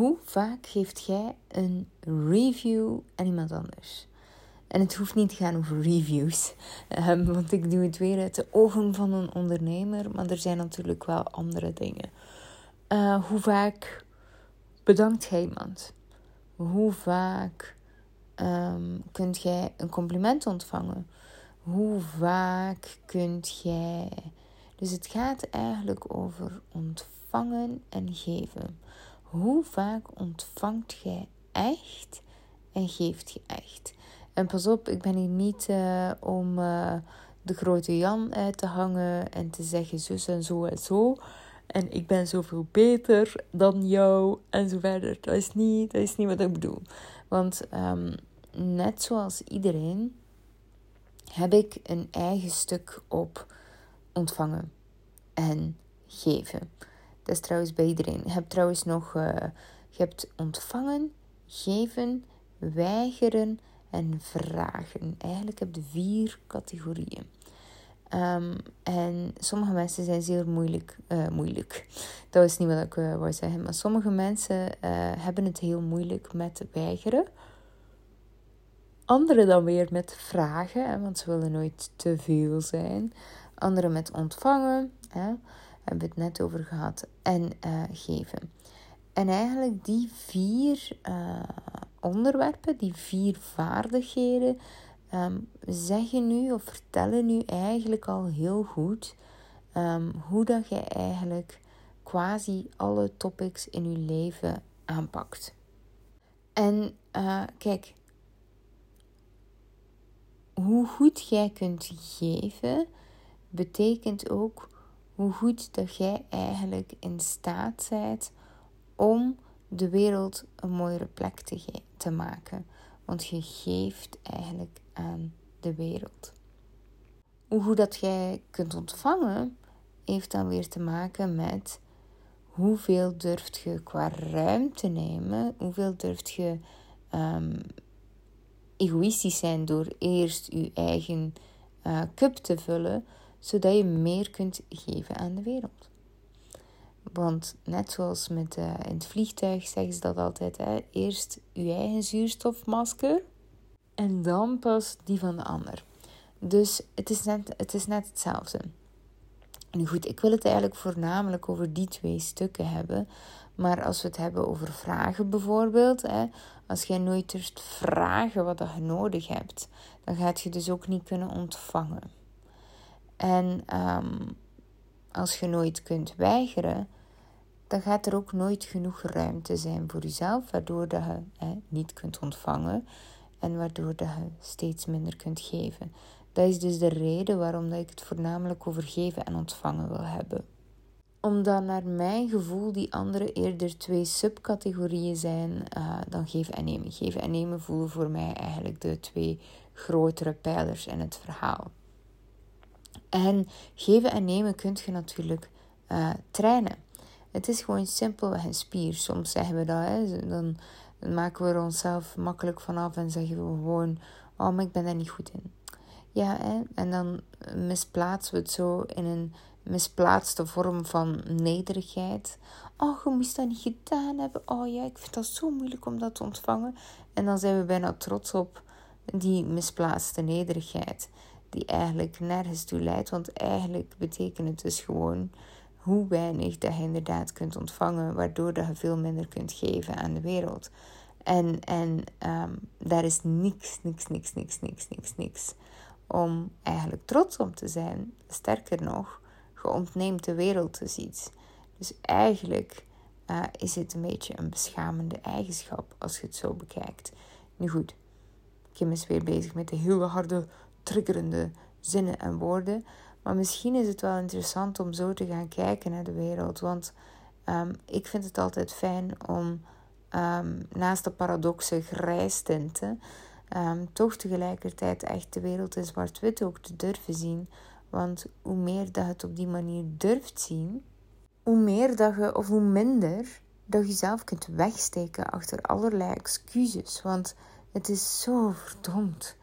Hoe vaak geeft jij een review aan iemand anders? En het hoeft niet te gaan over reviews, um, want ik doe het weer uit de ogen van een ondernemer, maar er zijn natuurlijk wel andere dingen. Uh, hoe vaak bedankt jij iemand? Hoe vaak um, kunt jij een compliment ontvangen? Hoe vaak kunt jij. Dus het gaat eigenlijk over ontvangen en geven. Hoe vaak ontvangt jij echt en geeft je echt? En pas op, ik ben hier niet uh, om uh, de grote Jan uit te hangen en te zeggen zus en zo en zo. En ik ben zoveel beter dan jou en zo verder. Dat is niet, dat is niet wat ik bedoel. Want um, net zoals iedereen heb ik een eigen stuk op ontvangen en geven. Dat is trouwens bij iedereen. Je hebt trouwens nog, uh, je hebt ontvangen, geven, weigeren en vragen. Eigenlijk heb je vier categorieën. Um, en sommige mensen zijn zeer moeilijk. Uh, moeilijk. Dat is niet wat ik uh, wou zeggen. Maar sommige mensen hebben het heel moeilijk met weigeren. Anderen dan weer met vragen, hè, want ze willen nooit te veel zijn. Anderen met ontvangen, hè, hebben we het net over gehad. En geven. En eigenlijk die vier onderwerpen, die vier vaardigheden, um, zeggen nu of vertellen nu eigenlijk al heel goed um, hoe dat je eigenlijk quasi alle topics in je leven aanpakt. En uh, kijk, hoe goed jij kunt geven, betekent ook hoe goed dat jij eigenlijk in staat bent om de wereld een mooiere plek te, te maken. Want je geeft eigenlijk aan de wereld. Hoe goed dat jij kunt ontvangen, heeft dan weer te maken met hoeveel durft je qua ruimte nemen, hoeveel durft je um, egoïstisch zijn door eerst je eigen uh, cup te vullen, zodat je meer kunt geven aan de wereld. Want net zoals met, uh, in het vliegtuig zeggen ze dat altijd: hè? eerst je eigen zuurstofmasker en dan pas die van de ander. Dus het is net, het is net hetzelfde. Nu goed, ik wil het eigenlijk voornamelijk over die twee stukken hebben. Maar als we het hebben over vragen bijvoorbeeld, hè, als jij nooit durft vragen wat je nodig hebt, dan gaat je dus ook niet kunnen ontvangen. En ehm, als je nooit kunt weigeren, dan gaat er ook nooit genoeg ruimte zijn voor jezelf, waardoor dat je hè, niet kunt ontvangen en waardoor dat je steeds minder kunt geven. Dat is dus de reden waarom dat ik het voornamelijk over geven en ontvangen wil hebben. Omdat naar mijn gevoel die andere eerder twee subcategorieën zijn uh, dan geven en nemen. Geven en nemen voelen voor mij eigenlijk de twee grotere pijlers in het verhaal. En geven en nemen kun je natuurlijk uh, trainen. Het is gewoon simpelweg een spier. Soms zeggen we dat, hè. Dan, maken we er onszelf makkelijk vanaf en zeggen we gewoon: Oh, maar ik ben daar niet goed in. Ja, hè? en dan misplaatsen we het zo in een misplaatste vorm van nederigheid. Oh, je moest dat niet gedaan hebben. Oh ja, ik vind dat zo moeilijk om dat te ontvangen. En dan zijn we bijna trots op die misplaatste nederigheid, die eigenlijk nergens toe leidt. Want eigenlijk betekent het dus gewoon hoe weinig dat je inderdaad kunt ontvangen, waardoor dat je veel minder kunt geven aan de wereld. En, en um, daar is niks, niks, niks, niks, niks, niks, niks om eigenlijk trots op te zijn. Sterker nog, je ontneemt de wereld dus iets. Dus eigenlijk uh, is het een beetje een beschamende eigenschap als je het zo bekijkt. Nu goed, Kim is weer bezig met de hele harde, triggerende zinnen en woorden. Maar misschien is het wel interessant om zo te gaan kijken naar de wereld. Want um, ik vind het altijd fijn om um, naast de paradoxe grijstinten... Um, toch tegelijkertijd echt de wereld in zwart-wit ook te durven zien. Want hoe meer dat je het op die manier durft zien, hoe meer dat je, of hoe minder dat je zelf kunt wegsteken achter allerlei excuses. Want het is zo verdomd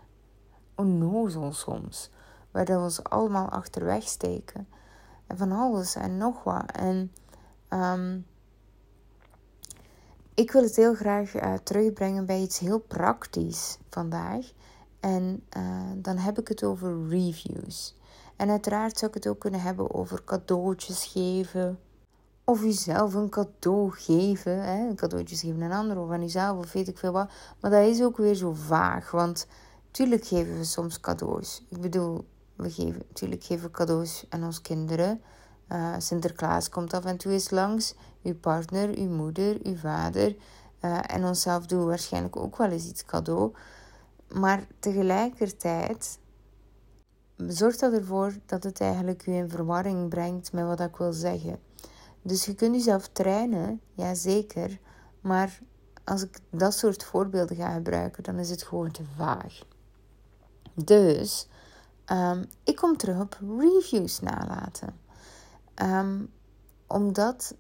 onnozel soms waar dat we ons allemaal achterweg steken. En van alles en nog wat. En um, ik wil het heel graag uh, terugbrengen bij iets heel praktisch vandaag. En uh, dan heb ik het over reviews. En uiteraard zou ik het ook kunnen hebben over cadeautjes geven. Of jezelf een cadeau geven. Hè? Een cadeautje geven aan een ander of aan jezelf of weet ik veel wat. Maar dat is ook weer zo vaag. Want tuurlijk geven we soms cadeaus. Ik bedoel, we geven, natuurlijk geven we cadeaus aan onze kinderen. Uh, Sinterklaas komt af en toe eens langs. Uw partner, uw moeder, uw vader. Uh, en onszelf doen we waarschijnlijk ook wel eens iets cadeau. Maar tegelijkertijd zorgt dat ervoor dat het eigenlijk u in verwarring brengt met wat ik wil zeggen. Dus je kunt jezelf trainen, ja zeker. Maar als ik dat soort voorbeelden ga gebruiken, dan is het gewoon te vaag. Dus um, ik kom terug op reviews nalaten. Um, omdat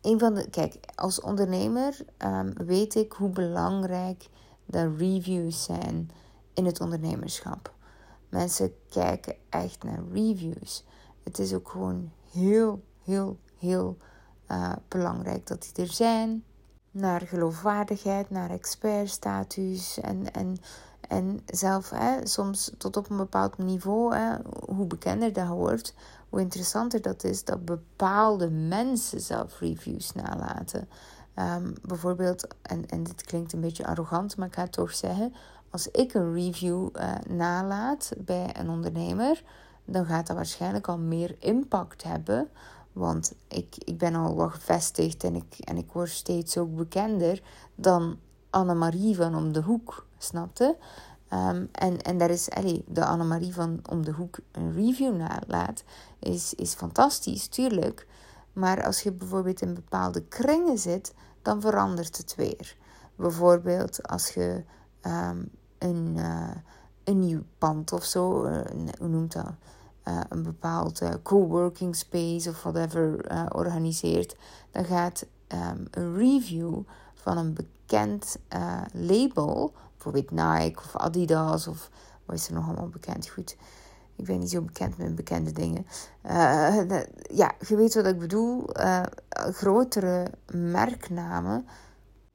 een van de. Kijk, als ondernemer um, weet ik hoe belangrijk de reviews zijn in het ondernemerschap. Mensen kijken echt naar reviews. Het is ook gewoon heel, heel, heel uh, belangrijk dat die er zijn. Naar geloofwaardigheid, naar expertstatus en, en, en zelf hè, soms tot op een bepaald niveau, hè, hoe bekender dat wordt, hoe interessanter dat is dat bepaalde mensen zelf reviews nalaten. Um, bijvoorbeeld, en, en dit klinkt een beetje arrogant, maar ik ga het toch zeggen. Als ik een review uh, nalaat bij een ondernemer, dan gaat dat waarschijnlijk al meer impact hebben. Want ik, ik ben al wat gevestigd en ik, en ik word steeds ook bekender dan Annemarie van om de hoek, snapte? Um, en, en daar is allee, de Annemarie van om de hoek een review nalaat, is, is fantastisch, tuurlijk. Maar als je bijvoorbeeld in bepaalde kringen zit, dan verandert het weer. Bijvoorbeeld als je um, een, uh, een nieuw pand of zo, uh, hoe noemt dat? Uh, een bepaald coworking space of whatever organiseert, dan gaat um, een review van een bekend label, bijvoorbeeld Nike of Adidas of wat is er nog allemaal bekend? Goed, ik ben niet zo bekend met bekende dingen. Uh, ja, je weet wat ik bedoel. Uh, grotere merknamen.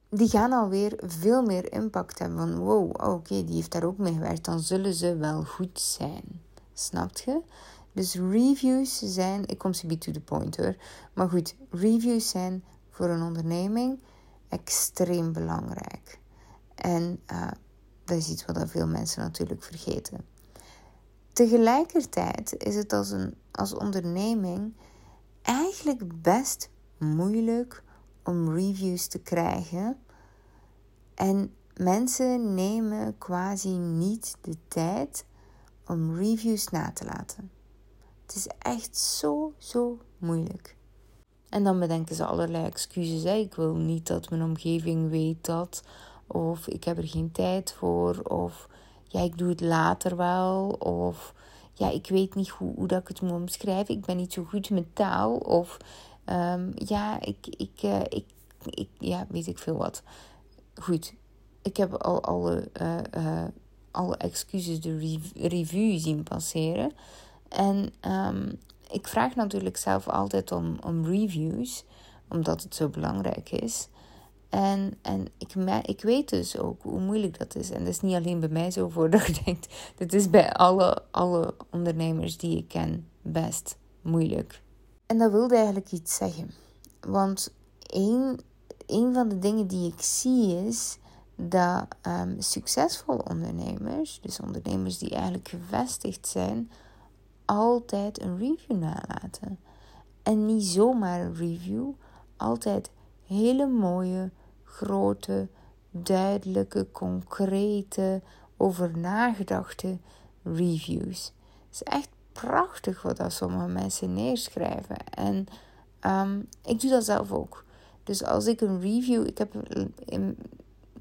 Die gaan alweer veel meer impact hebben. Van wow, oké, die heeft daar ook mee gewerkt. Dan zullen ze wel goed zijn. Snapt je? Dus reviews zijn. Ik kom ze to the point hoor. Maar goed, reviews zijn voor een onderneming extreem belangrijk. En uh, dat is iets wat veel mensen natuurlijk vergeten. Tegelijkertijd is het als, een, als onderneming eigenlijk best moeilijk om reviews te krijgen. En mensen nemen quasi niet de tijd om reviews na te laten. Het is echt zo, zo moeilijk. En dan bedenken ze allerlei excuses. Ik wil niet dat mijn omgeving weet dat. Of ik heb er geen tijd voor. Of ja, ik doe het later wel. Of ja, ik weet niet hoe, hoe dat ik het moet omschrijven. Ik ben niet zo goed met taal. Of um, ja, ik, ik, uh, ik, ik, ja, weet ik veel wat. Goed, ik heb al alle, uh, uh, alle excuses de review zien passeren. En um, ik vraag natuurlijk zelf altijd om, om reviews, omdat het zo belangrijk is. En, en ik, ik weet dus ook hoe moeilijk dat is. En dat is niet alleen bij mij zo voor dat je. Dit is bij alle, alle ondernemers die ik ken best moeilijk. En dat wilde eigenlijk iets zeggen. Want één, een van de dingen die ik zie is dat um, succesvolle ondernemers, dus ondernemers die eigenlijk gevestigd zijn, altijd een review nalaten. En niet zomaar een review, altijd hele mooie, grote, duidelijke, concrete, over nagedachte reviews. Het is echt prachtig wat dat sommige mensen neerschrijven. En um, ik doe dat zelf ook. Dus als ik een review, ik heb, in,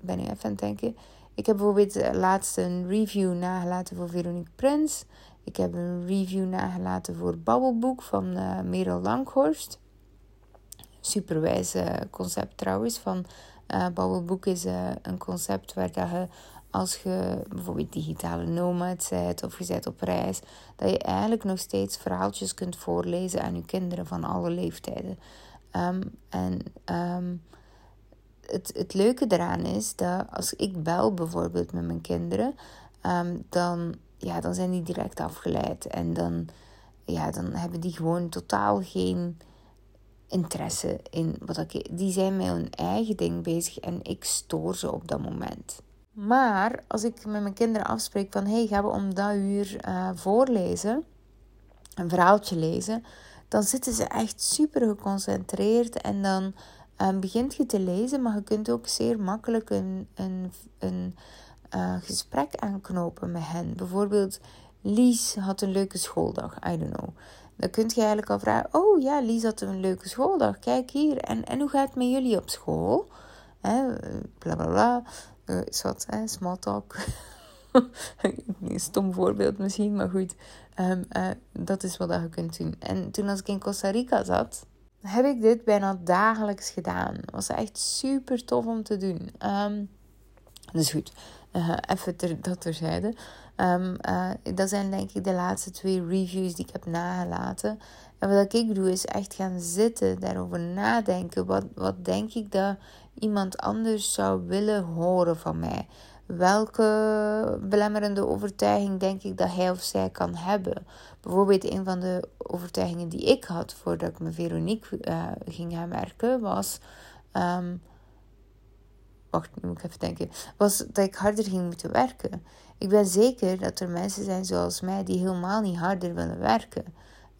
ben nu even aan het denken. Ik heb bijvoorbeeld laatst een review nagelaten voor Veronique Prins. Ik heb een review nagelaten voor Babbelboek van uh, Merel Langhorst. Superwijze concept trouwens van uh, Babbelboek is een concept waar dat je als je bijvoorbeeld digitale nomad bent of je bent op reis, dat je eigenlijk nog steeds verhaaltjes kunt voorlezen aan je kinderen van alle leeftijden. Um, en um, het, het leuke daaraan is dat als ik bel bijvoorbeeld met mijn kinderen, ehm, dan, ja, dan zijn die direct afgeleid. En dan, ja, dan hebben die gewoon totaal geen interesse in wat ik. Die zijn met hun eigen ding bezig en ik stoor ze op dat moment. Maar als ik met mijn kinderen afspreek van hey, gaan we om dat uur uh, voorlezen, een verhaaltje lezen, dan zitten ze echt super geconcentreerd en dan um, begint je te lezen, maar je kunt ook zeer makkelijk een, een, een uh, gesprek aanknopen met hen. Bijvoorbeeld, Lies had een leuke schooldag, I don't know. Dan kun je eigenlijk al vragen: Oh ja, Lies had een leuke schooldag. Kijk hier. En, en hoe gaat het met jullie op school? Hè, bla bla bla. Uh, is wat, hè? small talk. een stom voorbeeld misschien, maar goed. Um, uh, dat is wat je kunt doen. En toen als ik in Costa Rica zat, heb ik dit bijna dagelijks gedaan. Was echt super tof om te doen. Um, dus goed, uh, even ter, dat terzijde. Um, dat zijn denk ik de laatste twee reviews die ik heb nagelaten. En wat ik doe is echt gaan zitten, daarover nadenken. Wat, wat denk ik dat iemand anders zou willen horen van mij? Welke belemmerende overtuiging denk ik dat hij of zij kan hebben? Bijvoorbeeld een van de overtuigingen die ik had voordat ik met Veronique uh, ging gaan werken was... Um, wacht, nu moet ik even denken. Was dat ik harder ging moeten werken. Ik ben zeker dat er mensen zijn zoals mij die helemaal niet harder willen werken.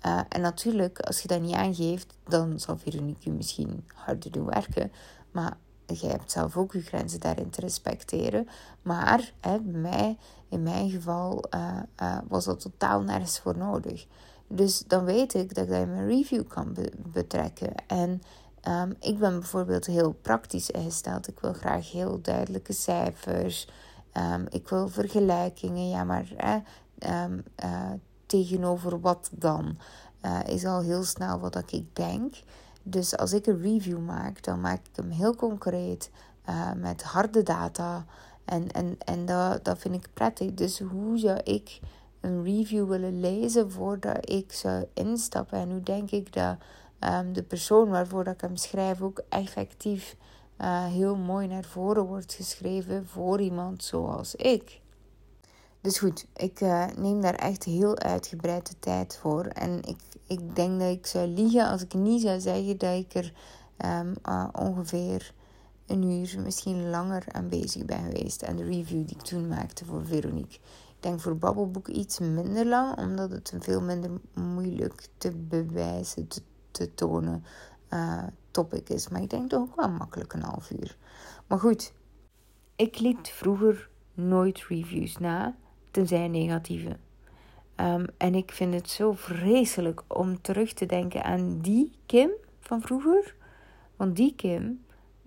Uh, en natuurlijk, als je dat niet aangeeft, dan zal Veronique misschien harder doen werken. Maar jij hebt zelf ook je grenzen daarin te respecteren. Maar hè, bij mij, in mijn geval, uh, uh, was dat totaal nergens voor nodig. Dus dan weet ik dat ik dat mijn review kan betrekken. En um, ik ben bijvoorbeeld heel praktisch ingesteld. Ik wil graag heel duidelijke cijfers. Um, ik wil vergelijkingen. Ja, maar hè, um, uh, tegenover wat dan? Is al heel snel wat ik denk. Dus als ik een review maak, dan maak ik hem heel concreet uh, met harde data. En, en, en dat, dat vind ik prettig. Dus hoe zou ik een review willen lezen voordat ik zou instappen? En hoe denk ik dat um, de persoon waarvoor dat ik hem schrijf ook effectief uh, heel mooi naar voren wordt geschreven voor iemand zoals ik? Dus goed, ik uh, neem daar echt heel uitgebreid de tijd voor. En ik, ik denk dat ik zou liegen als ik niet zou zeggen dat ik er um, uh, ongeveer een uur, misschien langer aan bezig ben geweest. En de review die ik toen maakte voor Veronique. Ik denk voor Babbelboek iets minder lang, omdat het veel minder moeilijk te bewijzen, te, te tonen uh, topic is. Maar ik denk toch ook wel makkelijk een half uur. Maar goed, ik liet vroeger nooit reviews na tenzij negatieve. Um, en ik vind het zo vreselijk om terug te denken aan die Kim van vroeger. Want die Kim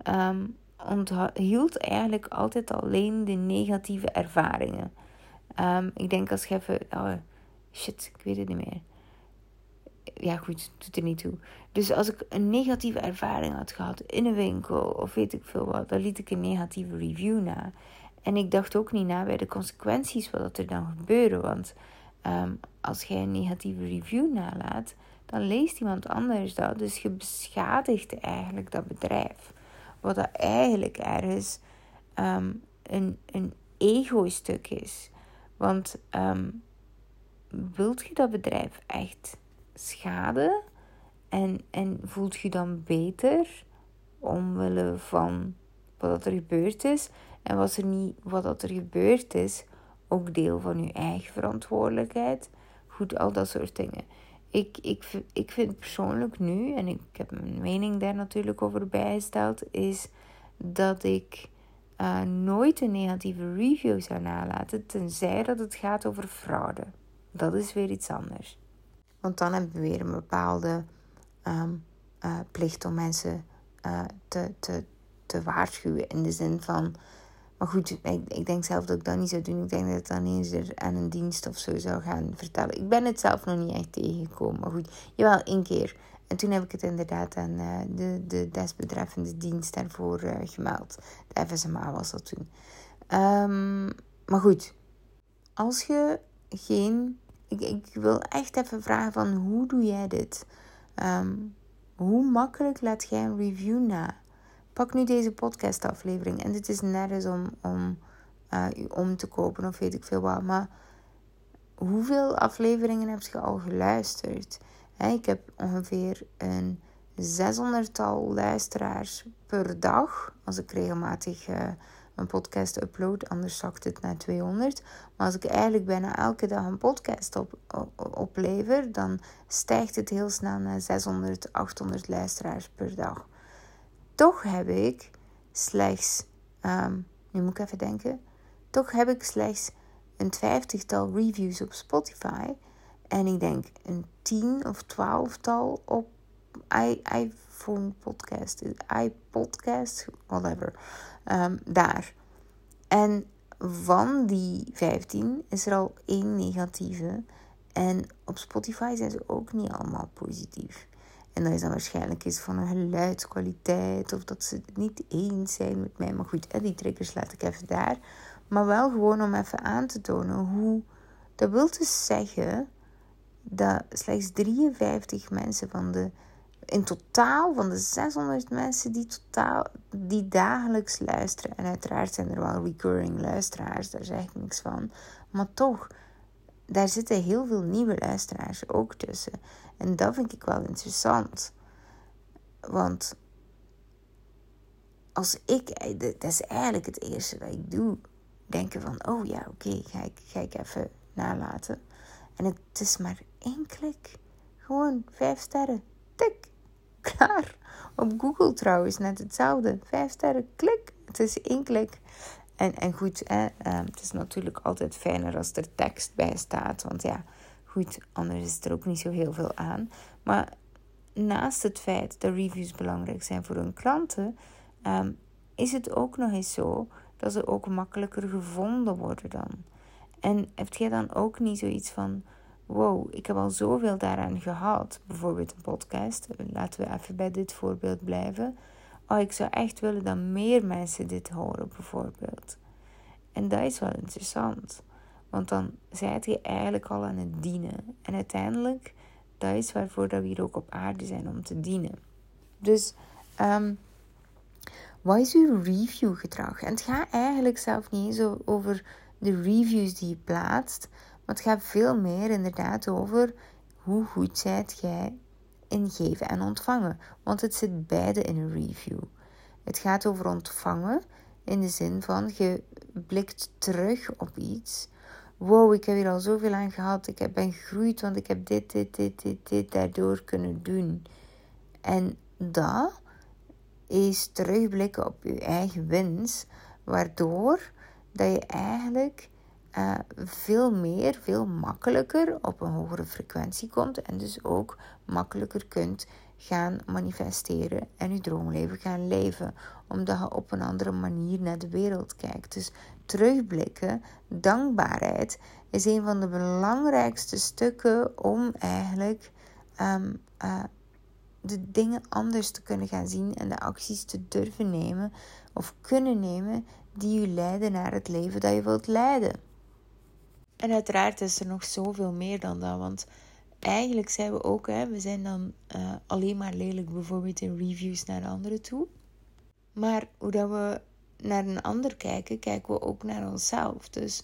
um, onthield eigenlijk altijd alleen de negatieve ervaringen. Um, ik denk als je. Oh, shit, ik weet het niet meer. Ja, goed, doet er niet toe. Dus als ik een negatieve ervaring had gehad in een winkel of weet ik veel wat, dan liet ik een negatieve review na. En ik dacht ook niet na bij de consequenties wat er dan gebeuren. Want um, als jij een negatieve review nalaat, dan leest iemand anders dat. Dus je beschadigt eigenlijk dat bedrijf. Wat dat eigenlijk ergens um, een, een ego-stuk is. Want um, wilt je dat bedrijf echt schaden? En, en voelt je dan beter omwille van wat er gebeurd is? En was er niet wat er gebeurd is ook deel van je eigen verantwoordelijkheid? Goed, al dat soort dingen. Ik, ik, ik vind persoonlijk nu, en ik heb mijn mening daar natuurlijk over bijgesteld, is dat ik uh, nooit een negatieve review zou nalaten, tenzij dat het gaat over fraude. Dat is weer iets anders. Want dan hebben we weer een bepaalde um, uh, plicht om mensen uh, te, te, te waarschuwen. In de zin van maar goed, ik, ik, denk zelf dat ik dat niet zou doen. Ik denk dat ik dan eens aan een dienst of zo zou gaan vertellen. Ik ben het zelf nog niet echt tegengekomen. Maar goed, jawel, één keer. En toen heb ik het inderdaad aan uh, de, de desbetreffende dienst daarvoor uh, gemeld. De FSMA was dat toen. Um, maar goed, als je geen... Ik, ik wil echt even vragen van hoe doe jij dit? Um, hoe makkelijk laat jij een review na? Pak nu deze podcastaflevering. En dit is nergens om, om u om te kopen of weet ik veel wat. Maar hoeveel afleveringen heb je al geluisterd? ik heb ongeveer een 600-tal luisteraars per dag. Als ik regelmatig uh, een podcast upload, anders zakt het naar 200. Maar als ik eigenlijk bijna elke dag een podcast op, oplever, dan stijgt het heel snel naar 600, 800 luisteraars per dag. Toch heb ik slechts, um, nu moet ik even denken, toch heb ik slechts een vijftigtal reviews op Spotify. En ik denk een tien of twaalftal op iPhone podcast, iPodcast, whatever. Um, daar. En van die 15 is er al één negatieve. En op Spotify zijn ze ook niet allemaal positief. En dat is dan waarschijnlijk iets van een geluidskwaliteit of dat ze het niet eens zijn met mij. Maar goed, die triggers laat ik even daar. Maar wel gewoon om even aan te tonen hoe. Dat wil dus zeggen dat slechts 53 mensen van de. In totaal van de 600 mensen die, totaal, die dagelijks luisteren. En uiteraard zijn er wel recurring luisteraars, daar zeg ik niks van. Maar toch, daar zitten heel veel nieuwe luisteraars ook tussen. En dat vind ik wel interessant. Want als ik, dat is eigenlijk het eerste wat ik doe denken van, oh ja, oké, ga, ik, ga ik even nalaten. En het is maar één klik. Gewoon vijf sterren. Tik. Klaar. Op Google trouwens net hetzelfde. Vijf sterren. Klik. Het is één klik. En, en goed, hè, ehm, het is natuurlijk altijd fijner als er tekst bij staat. Want ja, goed, anders is er ook niet zo heel veel aan. Maar naast het feit dat reviews belangrijk zijn voor hun klanten, ehm, is het ook nog eens zo dat ze ook makkelijker gevonden worden dan. En heb jij dan ook niet zoiets van: wow, ik heb al zoveel daaraan gehad, bijvoorbeeld een podcast. Laten we even bij dit voorbeeld blijven. Oh, ik zou echt willen dat meer mensen dit horen, bijvoorbeeld. En dat is wel interessant. Want dan zijt je eigenlijk al aan het dienen. En uiteindelijk, dat is waarvoor dat we hier ook op aarde zijn, om te dienen. Dus um, wat is uw reviewgedrag? En het gaat eigenlijk zelf niet eens over de reviews die je plaatst, maar het gaat veel meer inderdaad over hoe goed zijt jij in geven en ontvangen. Want het zit beide in een review. Het gaat over ontvangen in de zin van je blikt terug op iets. Wow, ik heb hier al zoveel aan gehad. Ik ben gegroeid, want ik heb dit, dit, dit, dit, dit daardoor kunnen doen. En dat is terugblikken op je eigen wens, waardoor dat je eigenlijk uh, veel meer, veel makkelijker op een hogere frequentie komt en dus ook makkelijker kunt gaan manifesteren en je droomleven gaan leven, omdat je op een andere manier naar de wereld kijkt. Dus terugblikken, dankbaarheid is een van de belangrijkste stukken om eigenlijk um, de dingen anders te kunnen gaan zien en de acties te durven nemen of kunnen nemen die je leiden naar het leven dat je wilt leiden. En uiteraard is er nog zoveel meer dan dat, want eigenlijk zijn we ook, hè, we zijn dan uh, alleen maar lelijk bijvoorbeeld in reviews naar anderen toe. Maar hoe dat we naar een ander kijken, kijken we ook naar onszelf. Dus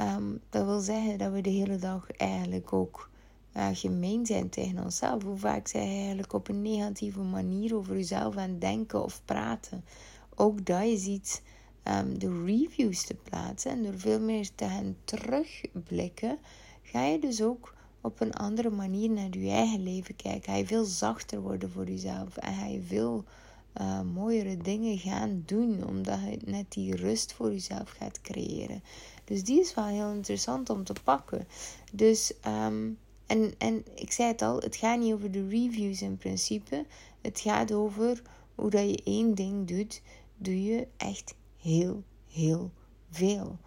um, dat wil zeggen dat we de hele dag eigenlijk ook uh, gemeen zijn tegen onszelf. Hoe vaak zijn je eigenlijk op een negatieve manier over jezelf aan het denken of praten. Ook dat is iets um, de reviews te plaatsen en door veel meer te gaan terugblikken, ga je dus ook op een andere manier naar je eigen leven. Ga je veel zachter worden voor jezelf en je veel uh, mooiere dingen gaan doen, omdat je net die rust voor jezelf gaat creëren. Dus die is wel heel interessant om te pakken. Dus um, en, en ik zei het al, het gaat niet over de reviews in principe. Het gaat over hoe dat je één ding doet, doe je echt heel, heel veel.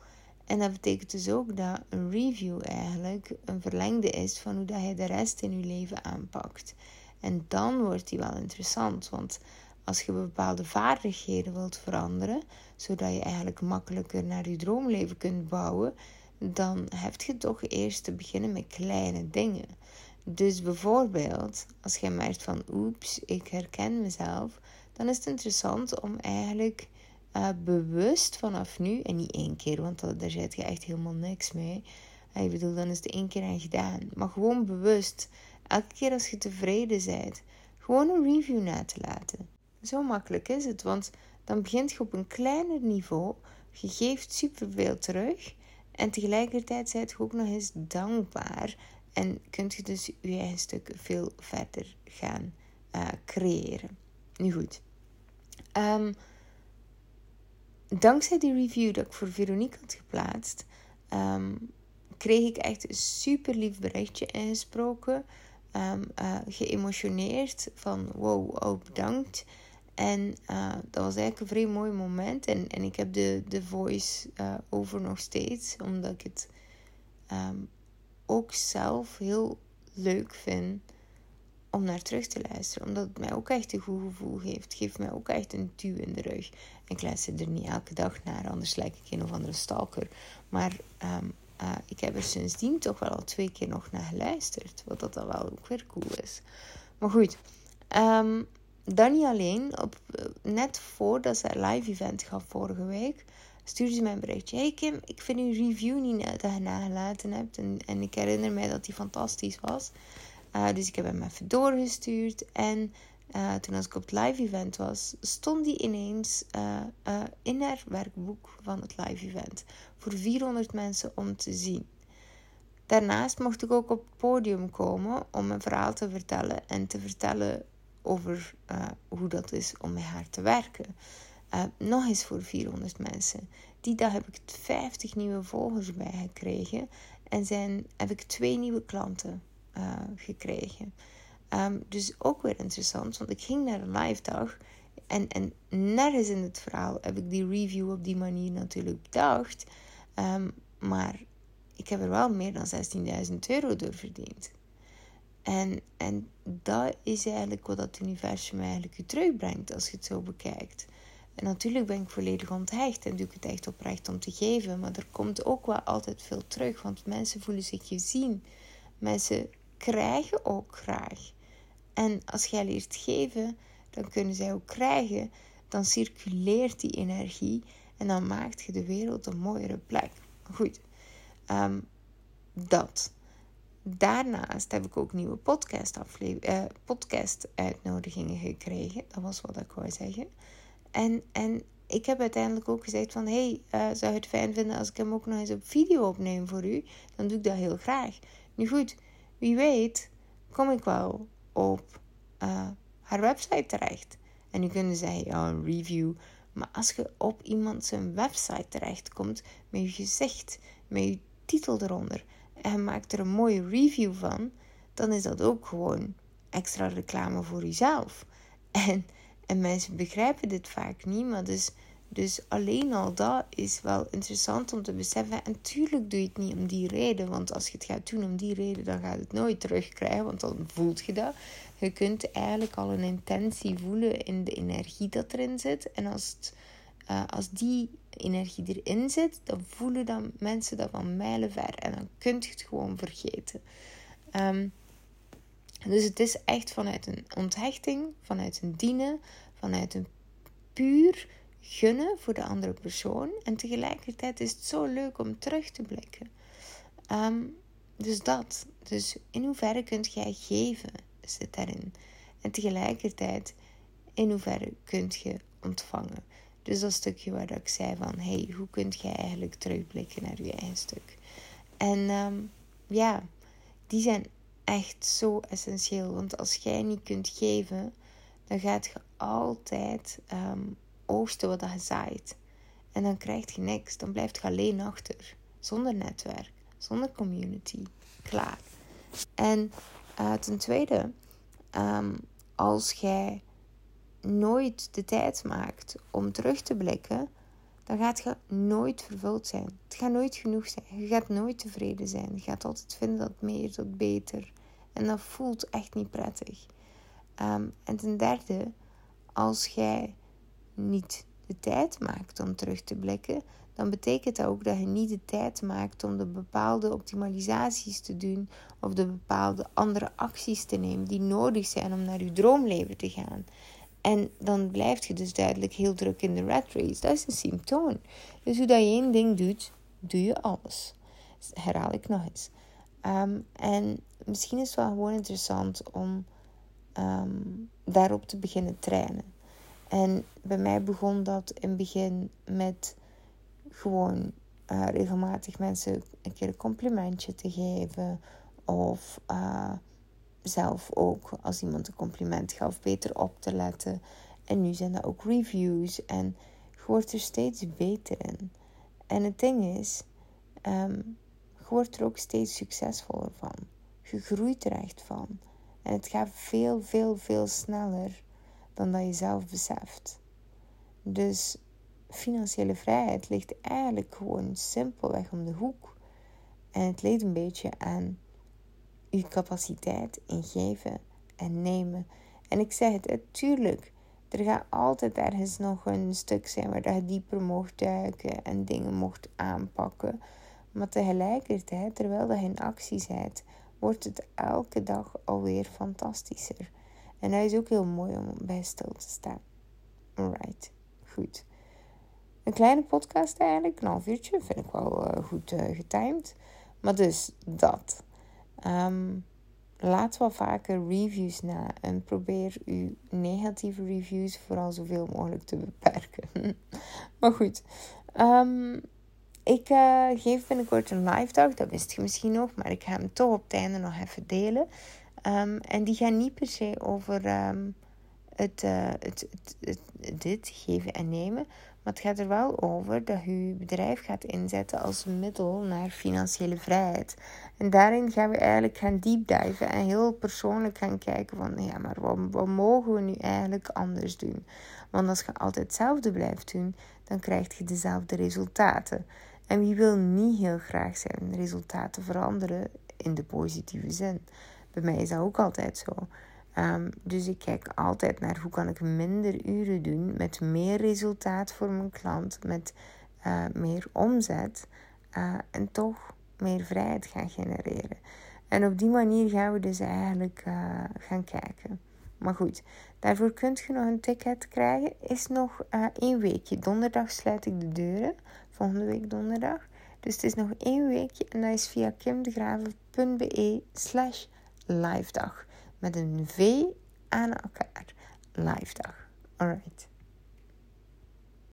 En dat betekent dus ook dat een review eigenlijk een verlengde is van hoe dat je de rest in je leven aanpakt. En dan wordt die wel interessant, want als je bepaalde vaardigheden wilt veranderen, zodat je eigenlijk makkelijker naar je droomleven kunt bouwen, dan heb je toch eerst te beginnen met kleine dingen. Dus bijvoorbeeld, als je merkt van oeps, ik herken mezelf dan is het interessant om eigenlijk uh, bewust vanaf nu, en niet één keer, want daar zit je echt helemaal niks mee. Ik bedoel, dan is het één keer aan gedaan. Maar gewoon bewust, elke keer als je tevreden bent, gewoon een review na te laten. Zo makkelijk is het, want dan begint je op een kleiner niveau. Je geeft superveel terug. En tegelijkertijd zijt je ook nog eens dankbaar. En kunt je dus je eigen stuk veel verder gaan uh, creëren. Nu goed. Um, dankzij die review dat ik voor Veronique had geplaatst, um, kreeg ik echt een super lief berichtje ingesproken. Um, uh, geëmotioneerd van wow, oh bedankt. En uh, dat was eigenlijk een vrij mooi moment. En, en ik heb de, de voice uh, over nog steeds, omdat ik het um, ook zelf heel leuk vind om naar terug te luisteren. Omdat het mij ook echt een goed gevoel geeft. Geeft mij ook echt een duw in de rug. Ik luister er niet elke dag naar, anders lijk ik een of andere stalker. Maar um, uh, ik heb er sindsdien toch wel al twee keer nog naar geluisterd. Wat dat dan wel ook weer cool is. Maar goed, um, dan niet alleen. Op, net voordat ze een live event gaf vorige week, stuurde ze mij een berichtje. Hey Kim, ik vind uw review niet dat je nagelaten hebt. En, en ik herinner mij dat die fantastisch was. Uh, dus ik heb hem even doorgestuurd. En uh, toen als ik op het live event was, stond die ineens uh, in haar werkboek van het live event. Voor 400 mensen om te zien. Daarnaast mocht ik ook op het podium komen om mijn verhaal te vertellen. En te vertellen over hoe dat is om met haar te werken. nog eens voor 400 mensen. Die dag heb ik 50 nieuwe volgers bij gekregen. En zijn, heb ik twee nieuwe klanten gekregen. Um, dus ook weer interessant, want ik ging naar een live dag. En, en nergens in het verhaal heb ik die review op die manier natuurlijk bedacht. Um, maar ik heb er wel meer dan 16.000 euro door verdiend. En, en dat is eigenlijk wat het universum eigenlijk je terugbrengt als je het zo bekijkt. En natuurlijk ben ik volledig onthecht en doe ik het echt oprecht om te geven. Maar er komt ook wel altijd veel terug, want mensen voelen zich gezien. Mensen krijgen ook graag. En als jij leert geven, dan kunnen zij ook krijgen. Dan circuleert die energie en dan maakt je de wereld een mooiere plek. Goed, ehm, dat. Daarnaast heb ik ook nieuwe podcast, uh, podcast uitnodigingen gekregen. Dat was wat ik wou zeggen. En, en ik heb uiteindelijk ook gezegd van... hey, uh, zou je het fijn vinden als ik hem ook nog eens op video opneem voor u? Dan doe ik dat heel graag. Nu goed, wie weet kom ik wel op uh, haar website terecht. En nu kunnen zij ja, een review. Maar als je op iemand zijn website terechtkomt met je gezicht, met je titel eronder en maakt er een mooie review van, dan is dat ook gewoon extra reclame voor jezelf. En, en mensen begrijpen dit vaak niet, maar dus dus alleen al dat is wel interessant om te beseffen. En tuurlijk doe je het niet om die reden. Want als je het gaat doen om die reden, dan gaat het nooit terugkrijgen. Want dan voelt je dat. Je kunt eigenlijk al een intentie voelen in de energie dat erin zit. En als, het, uh, als die energie erin zit, dan voelen dan mensen dat van mijlenver. En dan kun je het gewoon vergeten. Um, dus het is echt vanuit een onthechting, vanuit een dienen, vanuit een puur gunnen voor de andere persoon. En tegelijkertijd is het zo leuk om terug te blikken. Ehm, dus dat. Dus in hoeverre kunt jij geven, zit daarin. En tegelijkertijd, in hoeverre kunt je ontvangen. Dus dat stukje waar ik zei van, hey, hoe kunt jij eigenlijk terugblikken naar je eigen stuk? En ehm, ja, die zijn echt zo essentieel. Want als jij niet kunt geven, dan gaat je altijd ehm, oogsten wat je zaait. En dan krijg je niks. Dan blijf je alleen achter. Zonder netwerk. Zonder community. Klaar. En uh, ten tweede, um, als jij nooit de tijd maakt om terug te blikken, dan gaat je nooit vervuld zijn. Het gaat nooit genoeg zijn. Je gaat nooit tevreden zijn. Je gaat altijd vinden dat meer, dat beter. En dat voelt echt niet prettig. Um, en ten derde, als jij niet de tijd maakt om terug te blikken, dan betekent dat ook dat je niet de tijd maakt om de bepaalde optimalisaties te doen of de bepaalde andere acties te nemen die nodig zijn om naar je droomleven te gaan. En dan blijf je dus duidelijk heel druk in de rat race. Dat is een symptoom. Dus hoe dat je één ding doet, doe je alles. Herhaal ik nog eens. Ehm, en misschien is het wel gewoon interessant om ehm, daarop te beginnen trainen. En bij mij begon dat in het begin met gewoon uh, regelmatig mensen een keer een complimentje te geven. Of uh, zelf ook als iemand een compliment gaf, beter op te letten. En nu zijn er ook reviews en je wordt er steeds beter in. En het ding is, um, je wordt er ook steeds succesvoller van. Je groeit er echt van. En het gaat veel, veel, veel sneller dan dat je zelf beseft. Dus financiële vrijheid ligt eigenlijk gewoon simpelweg om de hoek. En het ligt een beetje aan je capaciteit in geven en nemen. En ik zeg het, tuurlijk, er gaat altijd ergens nog een stuk zijn waar je dieper mocht duiken en dingen mocht aanpakken. Maar tegelijkertijd, terwijl je in actie bent, wordt het elke dag alweer fantastischer. En dat is ook heel mooi om bij stil te staan. Alright, goed. Een kleine podcast eigenlijk, een half uurtje, vind ik wel uh, goed uh, getimed. Maar dus dat. Um, laat wel vaker reviews na en probeer uw negatieve reviews vooral zoveel mogelijk te beperken. maar goed, um, ik uh, geef binnenkort een live dag, dat wist je misschien nog, maar ik ga hem toch op het einde nog even delen. Um, en die gaan niet per se over het, uh, het, het, het, dit geven en nemen, maar het gaat er wel over dat je je bedrijf gaat inzetten als middel naar financiële vrijheid. En daarin gaan we eigenlijk gaan deepdiven en heel persoonlijk gaan kijken van ja, maar wat, wat mogen we nu eigenlijk anders doen? Want als je altijd hetzelfde blijft doen, dan krijg je dezelfde resultaten. En wie wil niet heel graag zijn resultaten veranderen in de positieve zin? Bij mij is dat ook altijd zo. Um, dus ik kijk altijd naar hoe kan ik minder uren doen met meer resultaat voor mijn klant, met uh, meer omzet uh, en toch meer vrijheid gaan genereren. En op die manier gaan we dus eigenlijk uh, gaan kijken. Maar goed, daarvoor kunt je nog een ticket krijgen. Is nog één weekje. Donderdag sluit ik de deuren. Volgende week donderdag. Dus het is nog één weekje en dat is via kimdegraven.be slash live dag met een V aan elkaar. Live dag. Alright.